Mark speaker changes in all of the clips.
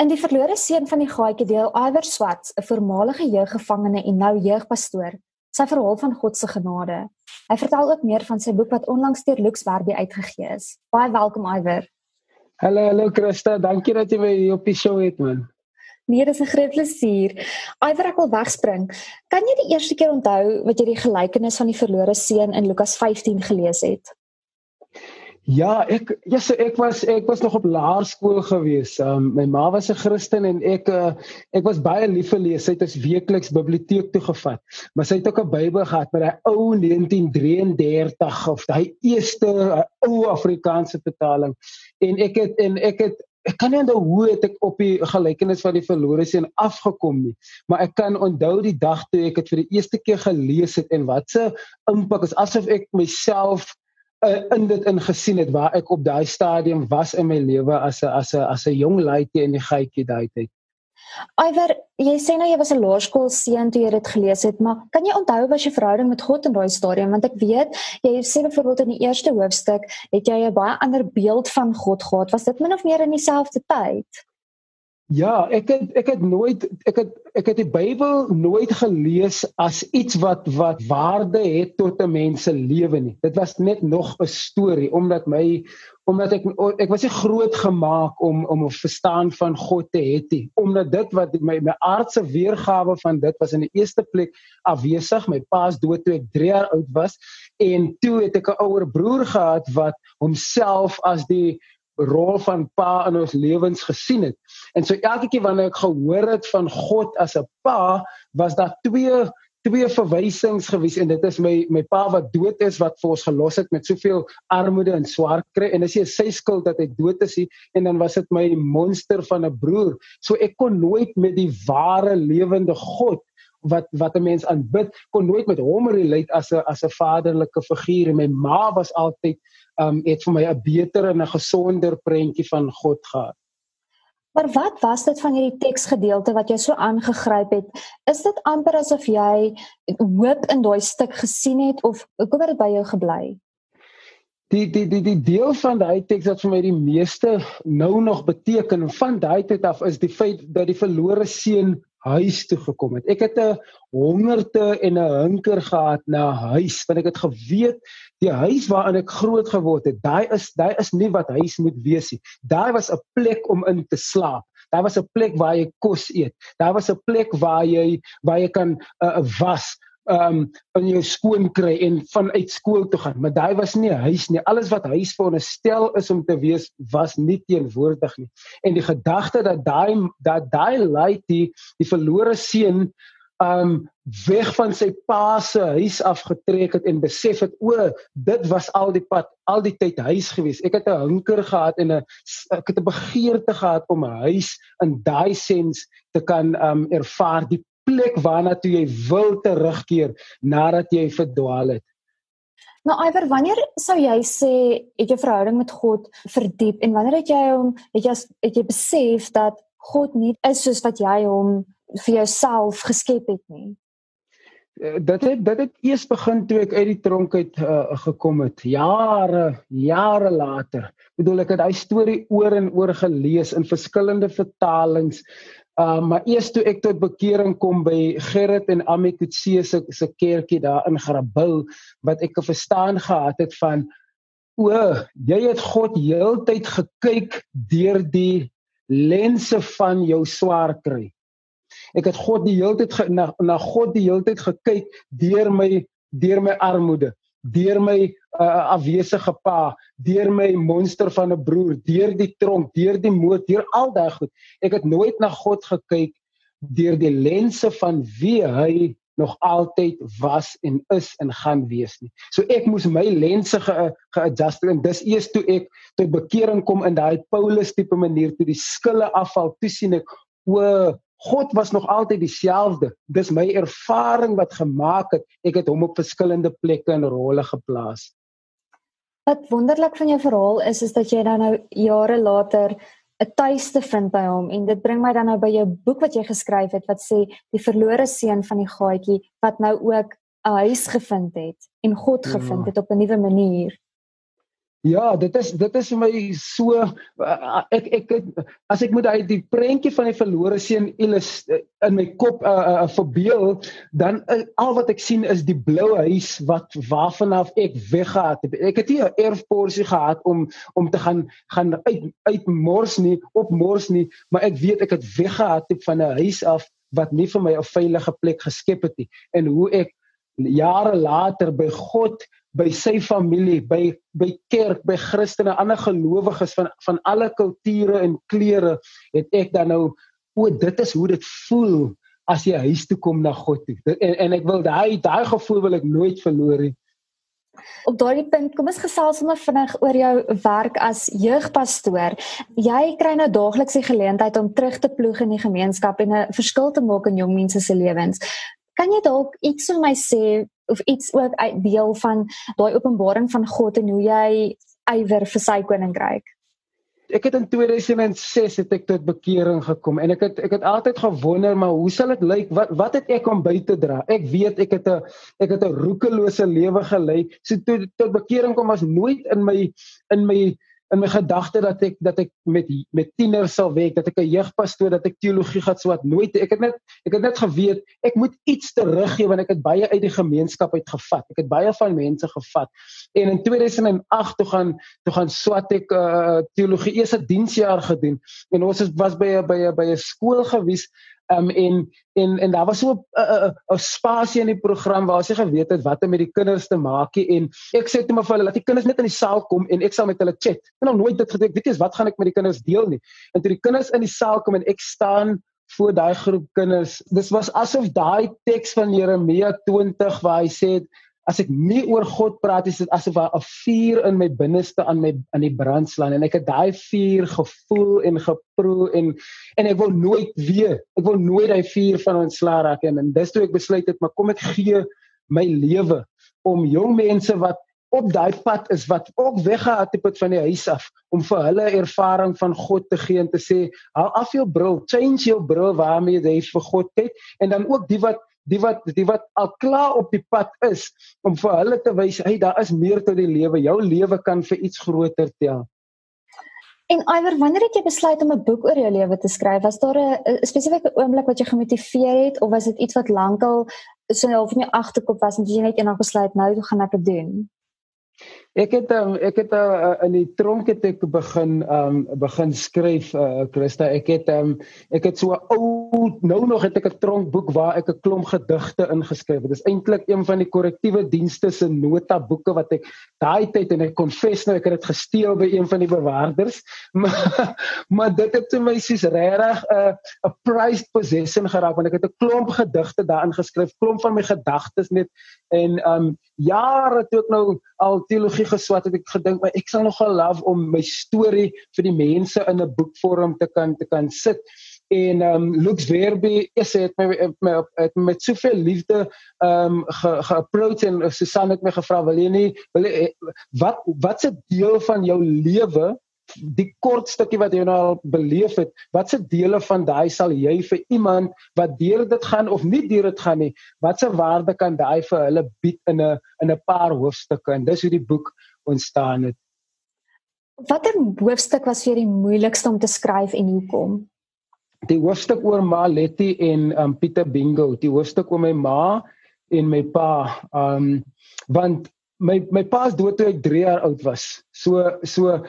Speaker 1: In die verlore seun van die gaatjie deel Iwer Swart, 'n voormalige jeuggevangene en nou jeugpastoor, sy verhaal van God se genade. Hy vertel ook meer van sy boek wat onlangs deur Lux Werby uitgegee is. Baie welkom Iwer.
Speaker 2: Hallo, hallo Christa, dankie dat jy my hier op die show het man.
Speaker 1: Nee, dis 'n groot plesier. Iwer ek wil wegspring. Kan jy die eerste keer onthou wat jy die gelykenis van die verlore seun in Lukas 15 gelees het?
Speaker 2: Ja, ek ja, so ek was ek was nog op laerskool gewees. Um, my ma was 'n Christen en ek uh, ek was baie lief vir lees. Sy het ons weekliks biblioteek toe gevat. Maar sy het ook 'n Bybel gehad met daai ou 1933 of daai eerste uh, ou Afrikaanse vertaling. En ek het en ek het ek kan nie onthou hoe het ek op die gelykenis van die verlore seun afgekom nie. Maar ek kan onthou die dag toe ek dit vir die eerste keer gelees het en wat 'n impak is asof ek myself uh, in dit ingesien het waar ek op daai stadium was in my lewe as 'n as 'n as 'n jong laaitjie in die gietjie daai tyd.
Speaker 1: Iwer, jy sê nou jy was 'n laerskool seun toe jy dit gelees het, maar kan jy onthou wat jou verhouding met God in daai stadium want ek weet jy sê byvoorbeeld in die eerste hoofstuk het jy 'n baie ander beeld van God gehad. Was dit min of meer in dieselfde tyd?
Speaker 2: Ja, ek het ek het nooit ek het ek het die Bybel nooit gelees as iets wat wat waarde het tot 'n mens se lewe nie. Dit was net nog 'n storie omdat my omdat ek ek was nie groot gemaak om om 'n verstaan van God te hê nie. Omdat dit wat my my aardse weergawe van dit was in die eerste plek afwesig. My pa is dood toe ek 3 jaar oud was en toe het ek 'n ouer broer gehad wat homself as die rol van pa in ons lewens gesien het. En so elke keer wanneer ek gehoor het van God as 'n pa, was daar twee twee verwysings gewees en dit is my my pa wat dood is wat vir ons gelos het met soveel armoede en swaar kry en dis nie sy skuld dat hy dood is nie en dan was dit my monster van 'n broer. So ek kon nooit met die ware lewende God wat wat 'n mens aanbid kon nooit met hom relate as 'n as 'n vaderlike figuur en my ma was altyd um het vir my 'n beter en 'n gesonder prentjie van God gehad.
Speaker 1: Maar wat was dit van hierdie teksgedeelte wat jou so aangegryp het? Is dit amper asof jy hoop in daai stuk gesien het of kom dit by jou gebly?
Speaker 2: Die die die die deel van daai teks wat vir my die meeste nou nog beteken van daai tyd af is die feit dat die verlore seun huis toe gekom het. Ek het 'n hongerte en 'n hunker gehad na huis want ek het geweet die huis waarin ek groot geword het, daai is daai is nie wat huis moet wees nie. Daai was 'n plek om in te slaap. Daar was 'n plek waar jy kos eet. Daar was 'n plek waar jy waar jy kan uh, was um in jou skoon kry en vanuit skool toe gaan. Maar daai was nie huis nie. Alles wat huis veronderstel is om te wees was nie teenwoordig nie. En die gedagte dat daai dat daai lei die die verlore seun um weg van sy pa se huis afgetrek het en besef het o dit was al die pad al die tyd huis gewees ek het 'n hunker gehad en 'n ek het 'n begeerte gehad om 'n huis in daai sens te kan um ervaar die plek waarna toe jy wil terugkeer nadat jy verdwaal het.
Speaker 1: Nou Iwer, wanneer sou jy sê het jou verhouding met God verdiep en wanneer het jy hom het jy het jy besef dat God nie is soos wat jy hom vir jouself geskep het nie?
Speaker 2: Eh, dit het dit het eers begin toe ek uit die tronk uit uh, gekom het jare jare later. Ek bedoel ek het daai storie oor en oor gelees in verskillende vertalings Uh maar eers toe ek tot bekering kom by Gerrit en Amikutse se se kerkie daar in Grabouw wat ek 'n verstaan gehad het van o, jy het God heeltyd gekyk deur die lense van jou swaar kry. Ek het God die heeltyd na na God die heeltyd gekyk deur my deur my armoede deur my uh, afwesige pa, deur my monster van 'n broer, deur die tronk, deur die moord, deur al daai goed. Ek het nooit na God gekyk deur die lense van wie hy nog altyd was en is en gaan wees nie. So ek moes my lense ge-adjust en dis eers toe ek tot bekering kom in daai Paulus tipe manier toe die skille afval, toe sien ek o God was nog altyd dieselfde. Dis my ervaring wat gemaak het ek het hom op verskillende plekke en rolle geplaas.
Speaker 1: Wat wonderlik van jou verhaal is is dat jy dan nou jare later 'n tuiste vind by hom en dit bring my dan nou by jou boek wat jy geskryf het wat sê die verlore seun van die gaatjie wat nou ook 'n huis gevind het en God ja. gevind het op 'n nuwe manier.
Speaker 2: Ja, dit is dit is my so uh, ek ek as ek moet uit die prentjie van die verlore seun uh, in my kop uh, uh, verbeel, dan uh, al wat ek sien is die blou huis wat waarvan af ek weggegaan het. Ek het nie 'n erfporsie gehad om om te gaan gaan uit uit mors nie, op mors nie, maar ek weet ek het weggegaan van 'n huis af wat nie vir my 'n veilige plek geskep het nie en hoe ek jare later by God by sy familie, by by kerk, by Christene, ander gelowiges van van alle kulture en kleure, het ek dan nou o, dit is hoe dit voel as jy huis toe kom na God toe. En en ek wil daai daai gevoel wil ek nooit verloor nie.
Speaker 1: Op daardie punt, kom ons gesels sommer vinnig oor jou werk as jeugpastoor. Jy kry nou daagliks die geleentheid om terug te ploeg in die gemeenskap en 'n verskil te maak in jong mense se lewens. Kan jy dalk iets vir my sê of iets ook uit deel van daai openbaring van God en hoe jy ywer vir sy koninkryk.
Speaker 2: Ek het in 2006 het ek tot bekering gekom en ek het ek het altyd gewonder maar hoe sal dit lyk? Wat wat het ek om by te dra? Ek weet ek het 'n ek het 'n roekelose lewe gelei so tot tot bekering kom was nooit in my in my in my gedagte dat ek dat ek met met tieners sal werk, dat ek 'n jeugpastoor, dat ek teologie gaan swat, nooit. Ek het net ek het net geweet ek moet iets teruggee want ek het baie uit die gemeenskap uit gevat. Ek het baie van mense gevat. En in 2008 toe gaan toe gaan swat ek uh, teologie eers 'n diensjaar gedoen. En ons was by by by 'n skool gewees um, en en en daar was so 'n 'n spasie in die program waar sy geweet het wat om met die kinders te maak en ek sê toe maar vir hulle dat die kinders net in die saal kom en ek sal met hulle chat. Ek het nog nooit dit gedoen. Weet jy wat gaan ek met die kinders deel nie? En toe die kinders in die saal kom en ek staan voor daai groep kinders. Dis was asof daai teks van Jeremia 20 waar hy sê as ek nie oor God praat is dit asof 'n vuur in my binneste aan my aan die brand slaan en ek het daai vuur gevoel en geproe en en ek wil nooit weer ek wil nooit daai vuur van ontslaa raak en, en dis toe ek besluit het maar kom ek gee my lewe om jong mense wat op daai pad is wat ook weggehaat het van die huis af om vir hulle ervaring van God te gee en te sê haal af jou bril change jou bril waarmee jy vir God kyk. En dan ook die wat die wat die wat al klaar op die pad is om vir hulle te wys hey daar is meer tot die lewe. Jou lewe kan vir iets groter tel.
Speaker 1: En Iwer wanneer het jy besluit om 'n boek oor jou lewe te skryf? Was daar 'n spesifieke oomblik wat jy gemotiveer het of was dit iets wat lankal so half in jou agterkop was en jy net eendag besluit nou gaan ek dit doen
Speaker 2: Ek het um, ek het uh, in die tronk het ek begin um begin skryf uh, Christa ek het um, ek het so ou nou nog het ek 'n tronkboek waar ek 'n klomp gedigte ingeskryf het. Dit is eintlik een van die korrektiewe dienste se notaboeke wat ek daai tyd en ek confess nou ek het dit gesteel by een van die bewaarders. Maar, maar dit het vir my soos regtig 'n uh, 'n prized possession geraak want ek het 'n klomp gedigte daarin geskryf, klomp van my gedagtes net en um jare toe ek nou al teologie teologie geswat het ek gedink maar ek sal nogal love om my storie vir die mense in 'n boekvorm te kan te kan sit. En um, Lux Verbi is het my met met, met soveel liefde um, geapproach ge en Susan het my gevra wil jy nie wil jy, wat wat 'n deel van jou lewe die kort stukkie wat jy nou al beleef het, watse dele van daai sal jy vir iemand wat deur dit gaan of nie deur dit gaan nie, watse waarde kan daai vir hulle bied in 'n in 'n paar hoofstukke en dis hoe die boek ontstaan het.
Speaker 1: Watter hoofstuk was vir die moeilikste om te skryf en hoekom?
Speaker 2: Die hoofstuk oor Maletti en um Pieter Bingo, die hoofstuk oor my ma en my pa, um want my my pa is dood toe ek 3 jaar oud was. So so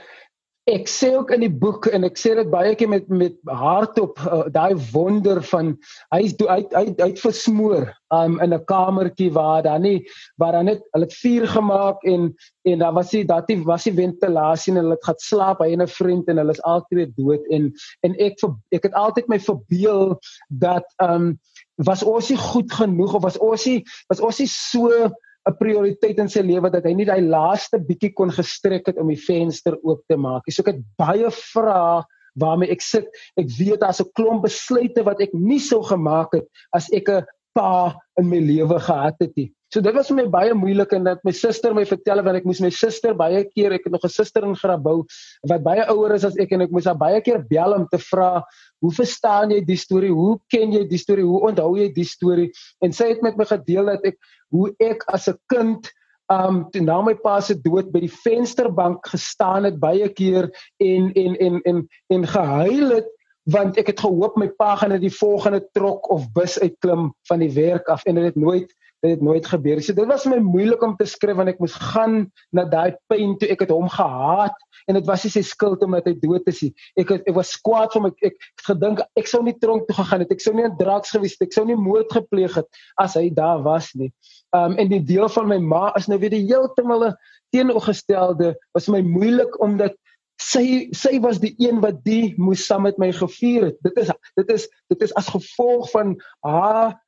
Speaker 2: ek sê ook in die boek en ek sê dit baie keer met met hartop uh, daai wonder van hy's uit uit uit versmoor um, in 'n kamertjie waar daar nie waar dan net hulle het vuur gemaak en en daar was nie dat die was die ventilasie en hulle het gaan slaap hy en 'n vriend en hulle is altyd dood en en ek ek het altyd my verbeel dat um, was ons nie goed genoeg of was ons nie was ons nie so 'n prioriteit in sy lewe dat hy nie daai laaste bietjie kon gestrek het om die venster oop te maak. So ek het baie vrae waarmee ek sit. Ek weet daar's 'n klomp besluite wat ek nie sou gemaak het as ek 'n pa in my lewe gehad het nie. So dit was vir my baie moeilik en dat my suster my vertel want ek moes my suster baie keer ek het nog 'n suster in Grabouw wat baie ouer is as ek en ek moes haar baie keer bel om te vra hoe verstaan jy die storie? Hoe ken jy die storie? Hoe onthou jy die storie? En sy het met my gedeel dat ek hoe ek as 'n kind um toe na my pa se dood by die vensterbank gestaan het baie keer en en en en en gehuil het want ek het gehoop my pa gaan net die volgende trok of bus uitklim van die werk af en dit het nooit dit het nooit gebeur. So dit was vir my moeilik om te skryf want ek moes gaan na daai pyn toe ek het hom gehaat en dit was nie sy skuld omdat hy dood is nie. Ek ek was kwaad vir my ek, ek gedink ek sou nie tronk toe gegaan het. Ek sou nie 'n draks gewees het. Ek sou nie moord gepleeg het as hy daar was nie. Um en die deel van my ma is nou weer die heeltemal teenoorgestelde. Was my moeilik omdat sy sy was die een wat die moes saam met my gevier het. Dit is dit is dit is as gevolg van haar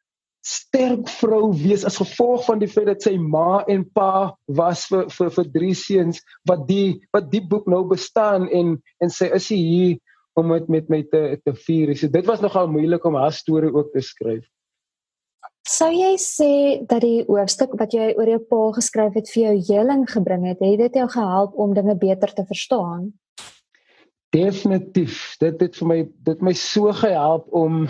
Speaker 2: sterk vrou wees as gevolg van die feit dat sy ma en pa was vir vir vir drie seuns wat die wat die boek nou bestaan en en sy is hier om met met my te te vier. So dit was nogal moeilik om haar storie ook te skryf.
Speaker 1: Sou jy sê dat die hoofstuk wat jy oor jou pa geskryf het vir jou heling gebring het, het dit jou gehelp om dinge beter te verstaan?
Speaker 2: Definitief. Dit het vir my dit my so gehelp om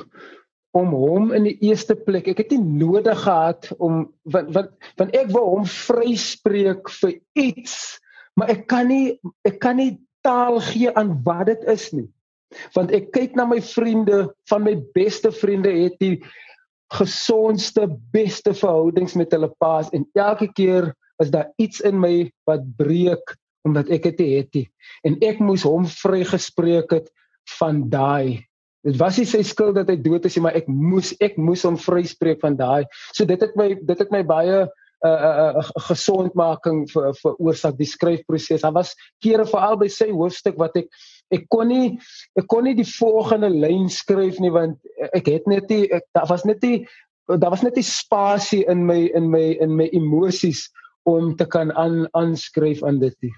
Speaker 2: om hom in die eerste plek. Ek het nie nodig gehad om want want, want ek wou hom vryspreek vir iets, maar ek kan nie ek kan nie taal gee aan wat dit is nie. Want ek kyk na my vriende, van my beste vriende het die gesondste, beste verhoudings met hulle paas en elke keer is daar iets in my wat breek omdat ek dit het nie en ek moes hom vrygespreek het van daai dit was nie sy skuld dat hy dood is nie maar ek moes ek moes hom vryspreek van daai so dit het my dit het my baie 'n uh, uh, uh, gesondmaking vir vir oorsak die skryfproses. Daar was kere veral by sy hoofstuk wat ek ek kon nie ek kon nie die volgende lyn skryf nie want ek het net nie ek, daar was net nie daar was net nie spasie in my in my in my emosies om te kan aan aanskryf aan dit nie.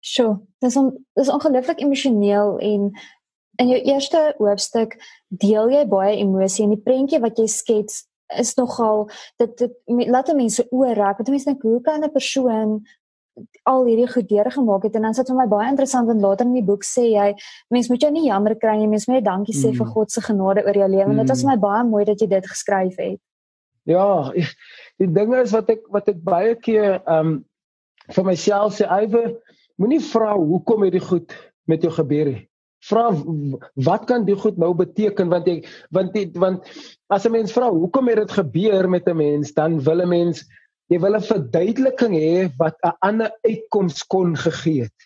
Speaker 1: Sjoe, dis on, dis ongelooflik emosioneel en in jou eerste hoofstuk deel jy baie emosie en die prentjie wat jy skets is nogal dit dit laat mense oor raak. Want mense dink hoe kan 'n persoon al hierdie goed deurgemaak het en dan sit vir my baie interessant en later in die boek sê jy mens moet jou nie jammer kry nie, mens moet net dankie sê mm. vir God se genade oor jou lewe. Mm. Dit was vir my baie mooi dat jy dit geskryf het.
Speaker 2: Ja, die dinge is wat ek wat ek baie keer ehm um, vir myself sê, "Ewe, Moenie vra hoekom hierdie goed met jou gebeur nie. Vra wat kan dit goed nou beteken want ek want die, want as 'n mens vra hoekom het dit gebeur met 'n mens dan wil 'n mens jy wil 'n verduideliking hê wat 'n ander uitkoms kon gegee het.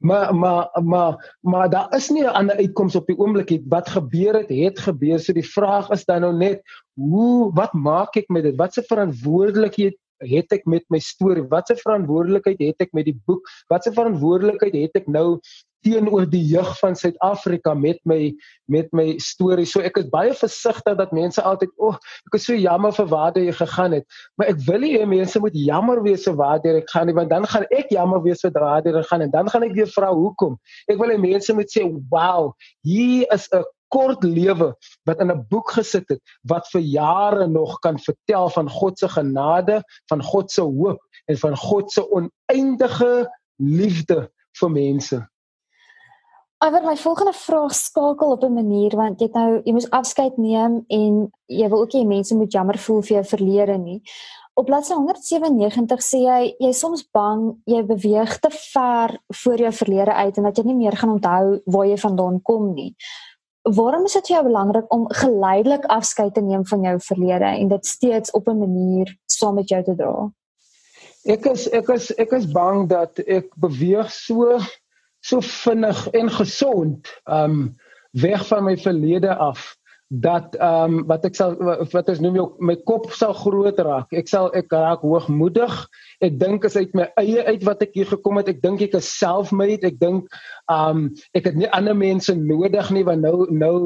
Speaker 2: Maar maar maar maar daar is nie 'n ander uitkoms op die oomblik nie. Wat gebeur het, het gebeur. So die vraag is dan nou net hoe wat maak ek met dit? Wat se verantwoordelikheid het ek met my storie? Watse verantwoordelikheid het ek met die boek? Watse verantwoordelikheid het ek nou teenoor die jeug van Suid-Afrika met my met my storie. So ek is baie versigtig dat mense altyd, "O, oh, ek is so jammer vir waar jy gegaan het." Maar ek wil nie hê mense moet jammer wees vir waar jy gegaan het, want dan gaan ek jammer wees vir waar jy het en dan gaan ek weer vra hoekom. Ek wil hê mense moet sê, "Wow, hier is 'n kort lewe wat in 'n boek gesit het wat vir jare nog kan vertel van God se genade, van God se hoop en van God se oneindige liefde vir mense.
Speaker 1: Maar my volgende vraag skakel op 'n manier want jy het nou jy moet afskeid neem en jy wil ook nie mense moet jammer voel vir jou verlede nie. Op bladsy 197 sê jy jy soms bang jy beweeg te ver voor jou verlede uit en dat jy nie meer gaan onthou waar jy vandaan kom nie. Waarom is dit vir jou belangrik om geleidelik afskeid te neem van jou verlede en dit steeds op 'n manier saam met jou te dra?
Speaker 2: Ek is ek is ek is bang dat ek beweeg so so vinnig en gesond um weg van my verlede af dat ehm um, wat ek sal wat ons noem jou my kop sal groot raak. Ek sal ek raak hoogmoedig. Ek dink as uit my eie uit wat ek hier gekom het, ek dink ek is self-made. Ek dink ehm um, ek het nie ander mense nodig nie want nou nou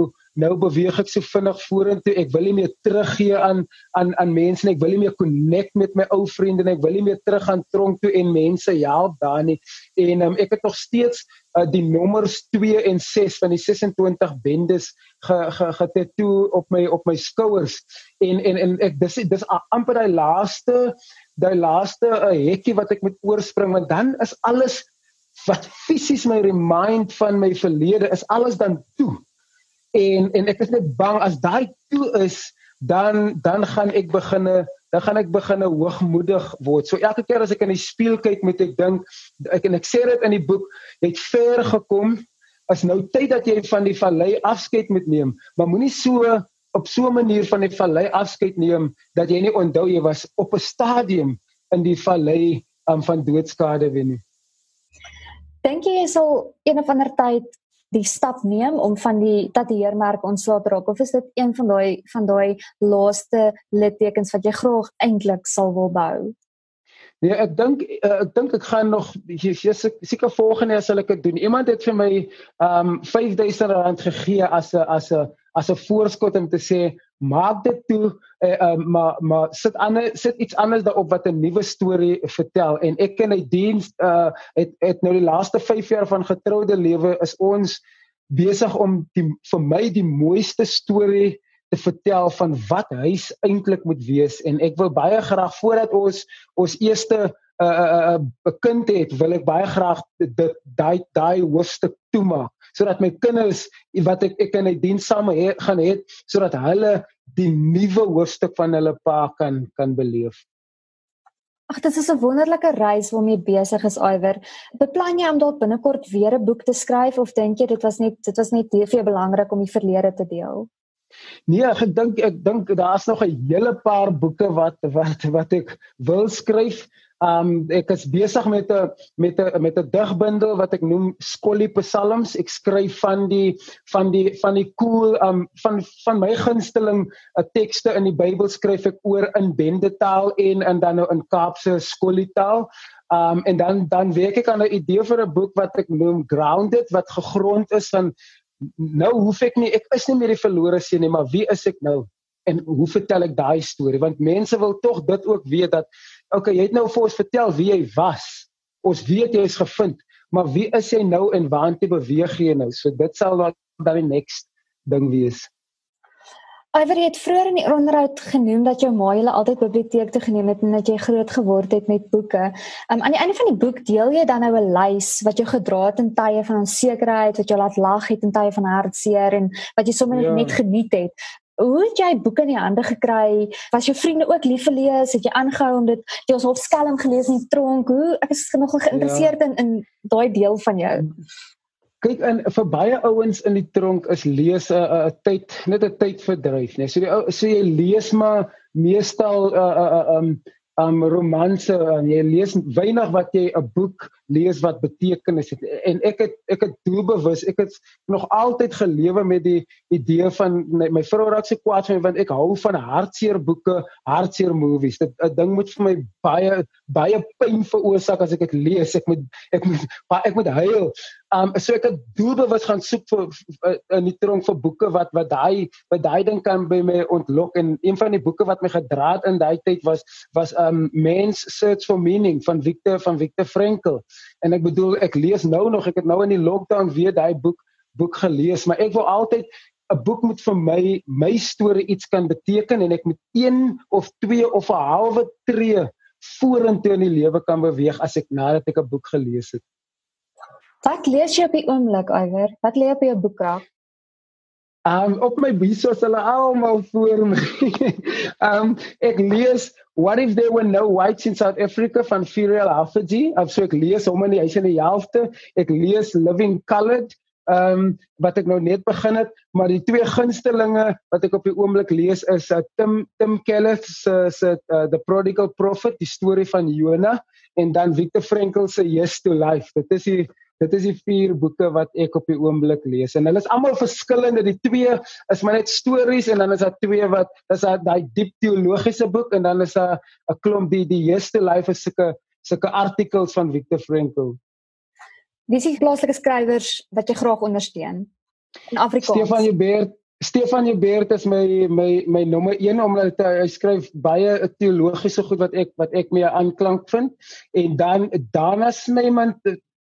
Speaker 2: nou beweeg ek so vinnig vorentoe. Ek wil nie meer teruggee aan aan aan mense nie. Ek wil nie meer connect met my ou vriende nie. Ek wil nie meer terug aan tronk toe en mense help daar nie. En um, ek het nog steeds uh, die nommers 2 en 6 van die 26 bendes ge, ge op my op my skouers. En en en ek dis dis amper daai laaste daai laaste uh, hekkie wat ek moet oorspring want dan is alles wat fisies my remind van my verlede is alles dan toe en en ek is net bang as daai toe is dan dan gaan ek beginne dan gaan ek begin hoogmoedig word. So elke keer as ek in die spieël kyk, moet ek dink ek en ek sê dit in die boek, jy het ver gekom. As nou tyd dat jy van die vallei afskeid moet neem, maar moenie so op so 'n manier van die vallei afskeid neem dat jy nie onthou jy was op 'n stadium in die vallei um, van doodskade wen nie.
Speaker 1: Dink jy jy sal een of ander tyd die stap neem om van die tatoeëermerk ontslae te raak of is dit een van daai van daai laaste littekens wat jy graag eintlik sal wil bou?
Speaker 2: Nee, ek dink uh, ek dink ek gaan nog seker volgende sal ek dit doen. Iemand het vir my um R5000 gegee as 'n as 'n as 'n voorskot om te sê maak dit toe uh, uh, maar maar sit ander sit iets anders daarop wat 'n nuwe storie vertel. En ek ken hy diens uh, het het nou die laaste 5 jaar van getroude lewe is ons besig om die vir my die mooiste storie te vertel van wat huis eintlik moet wees. En ek wil baie graag voordat ons ons eerste 'n uh, uh, uh, kind het wil ek baie graag dit daai daai hoofstuk toemaak sodat my kinders wat ek ek in die diens saam he, gaan hê sodat hulle die nuwe hoofstuk van hulle pa kan kan beleef.
Speaker 1: Ag dit is 'n wonderlike reis waarmee besig is Iwer. Beplan jy om dalk binnekort weer 'n boek te skryf of dink jy dit was net dit was net baie belangrik om die verlede te deel?
Speaker 2: Nee, ek dink ek dink daar's nog 'n hele paar boeke wat wat wat ek wil skryf. Um ek is besig met 'n met 'n met 'n digbundel wat ek noem Skollie Psalms. Ek skryf van die van die van die cool um van van my gunsteling uh, tekste in die Bybel skryf ek oor in bendetaal en en dan nou in Kaapse skolietaal. Um en dan dan werk ek aan 'n idee vir 'n boek wat ek noem Grounded wat gegrond is van nou hoef ek nie ek is nie meer die verlore seun nie, maar wie is ek nou? En hoe vertel ek daai storie? Want mense wil tog dit ook weet dat okay, jy het nou vir ons vertel wie jy was. Ons weet jy is gevind, maar wie is jy nou en waartoe beweeg jy nou? So dit sal dan die next ding wees.
Speaker 1: Ivory het vroeër in die onderhoud genoem dat jou ma julle altyd biblioteek toe geneem het en dat jy groot geword het met boeke. Um, aan die einde van die boek deel jy dan nou 'n lys wat jou gedra het in tye van onsekerheid, wat jou laat lag het in tye van hartseer en wat jy sommer ja. net geniet het. Hoe het jy boeke in die hande gekry? Was jou vriende ook lief vir lees? Het jy aangehou om dit jy ons op skelm gelees in die tronk? Hoe ek is nogal geïnteresseerd ja. in in daai deel van jou.
Speaker 2: Kyk in vir baie ouens in die tronk is lees 'n uh, 'n uh, tyd net 'n tyd verdryf, nee. So die ou so jy lees maar meestal 'n uh, 'n uh, uh, um um romanse en jy lees weinig wat jy 'n boek lees wat betekenis het. En ek het ek het doelbewus ek het nog altyd gelewe met die idee van my, my vrou raak se kwaad vir my want ek hou van hartseer boeke hartseer movies. Dit 'n ding moet vir my baie baie pyn veroorsaak as ek dit lees. Ek moet ek moet ek moet huil. Um so ek het doelbewus gaan soek vir, in die tronk vir boeke wat wat daai wat daai ding kan by my ontlok. En een van die boeke wat my gedra het in daai tyd was was um Man's Search for Meaning van Viktor van Viktor Frankl. En ek bedoel ek lees nou nog, ek het nou in die lockdown weer daai boek boek gelees, maar ek wil altyd 'n boek moet vir my my storie iets kan beteken en ek moet een of twee of 'n halwe tree vorentoe in die lewe kan beweeg as ek nadat ek 'n boek gelees het.
Speaker 1: Wat lees jy op die oomblik, Iwer? Wat lê op jou boekrak?
Speaker 2: Um op my bisos hulle almal voor my. um ek lees What if there were no whites in South Africa van Furiel Alfiji? Ek so ek lees hom in die huis in die helfte. Ek lees Living Colored ehm um, wat ek nou net begin het, maar die twee gunstelinge wat ek op die oomblik lees is uh, Tim Tim Keller se se uh, The Prodigal Prophet, die storie van Jonah en dan Viktor Frankl se Yes to Life. Dit is die dit is die vier boeke wat ek op die oomblik lees. En hulle is almal verskillende. Die twee is maar net stories en dan is daar twee wat is daai diep teologiese boek en dan is daar 'n klomp die die eerste life is sulke sulke artikels van Viktor Frankl.
Speaker 1: Wie is die plaaslike skrywers wat jy graag ondersteun? In Afrikaans.
Speaker 2: Stefan Joubert Stefan Joubert is my my my nommer 1 omdat hy skryf baie teologiese goed wat ek wat ek mee aanklank vind. En dan Dana Snyman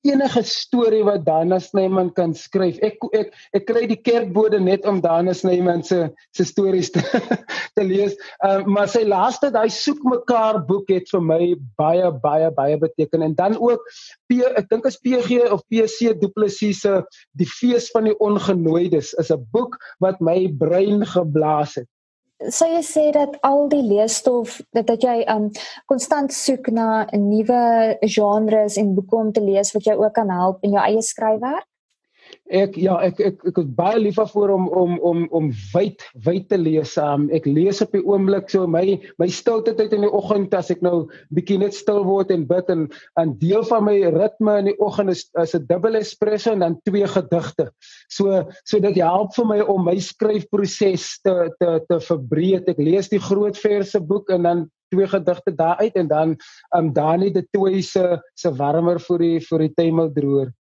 Speaker 2: enige storie wat Dana Snyman kan skryf. Ek ek ek kry die kerkbode net om Dana Snyman se se stories te, te lees. Uh, maar sy laaste daai soek mekaar boek het vir my baie baie baie beteken en dan ook P ek dink as PG of PC Du Plessis se Die fees van die ongenooides is 'n boek wat my brein geblaas het.
Speaker 1: Sou jy sê dat al die leesstof dat dat jy um konstant soek na nuwe genres en boeke om te lees wat jou ook kan help in jou eie skryfwerk?
Speaker 2: Ek ja, ek ek ek is baie lief vir om om om om wyd wyd te lees. Um, ek lees op die oomblik so my my stilte tyd in die oggend as ek nou bietjie net stil word en bid en 'n deel van my ritme in die oggend is is 'n dubbel espresso en dan twee gedigte. So so dit help vir my om my skryfproses te te te verbreek. Ek lees die groot verse boek en dan twee gedigte daar uit en dan um Dani de Toey se se warmer vir die vir die tuimeldroër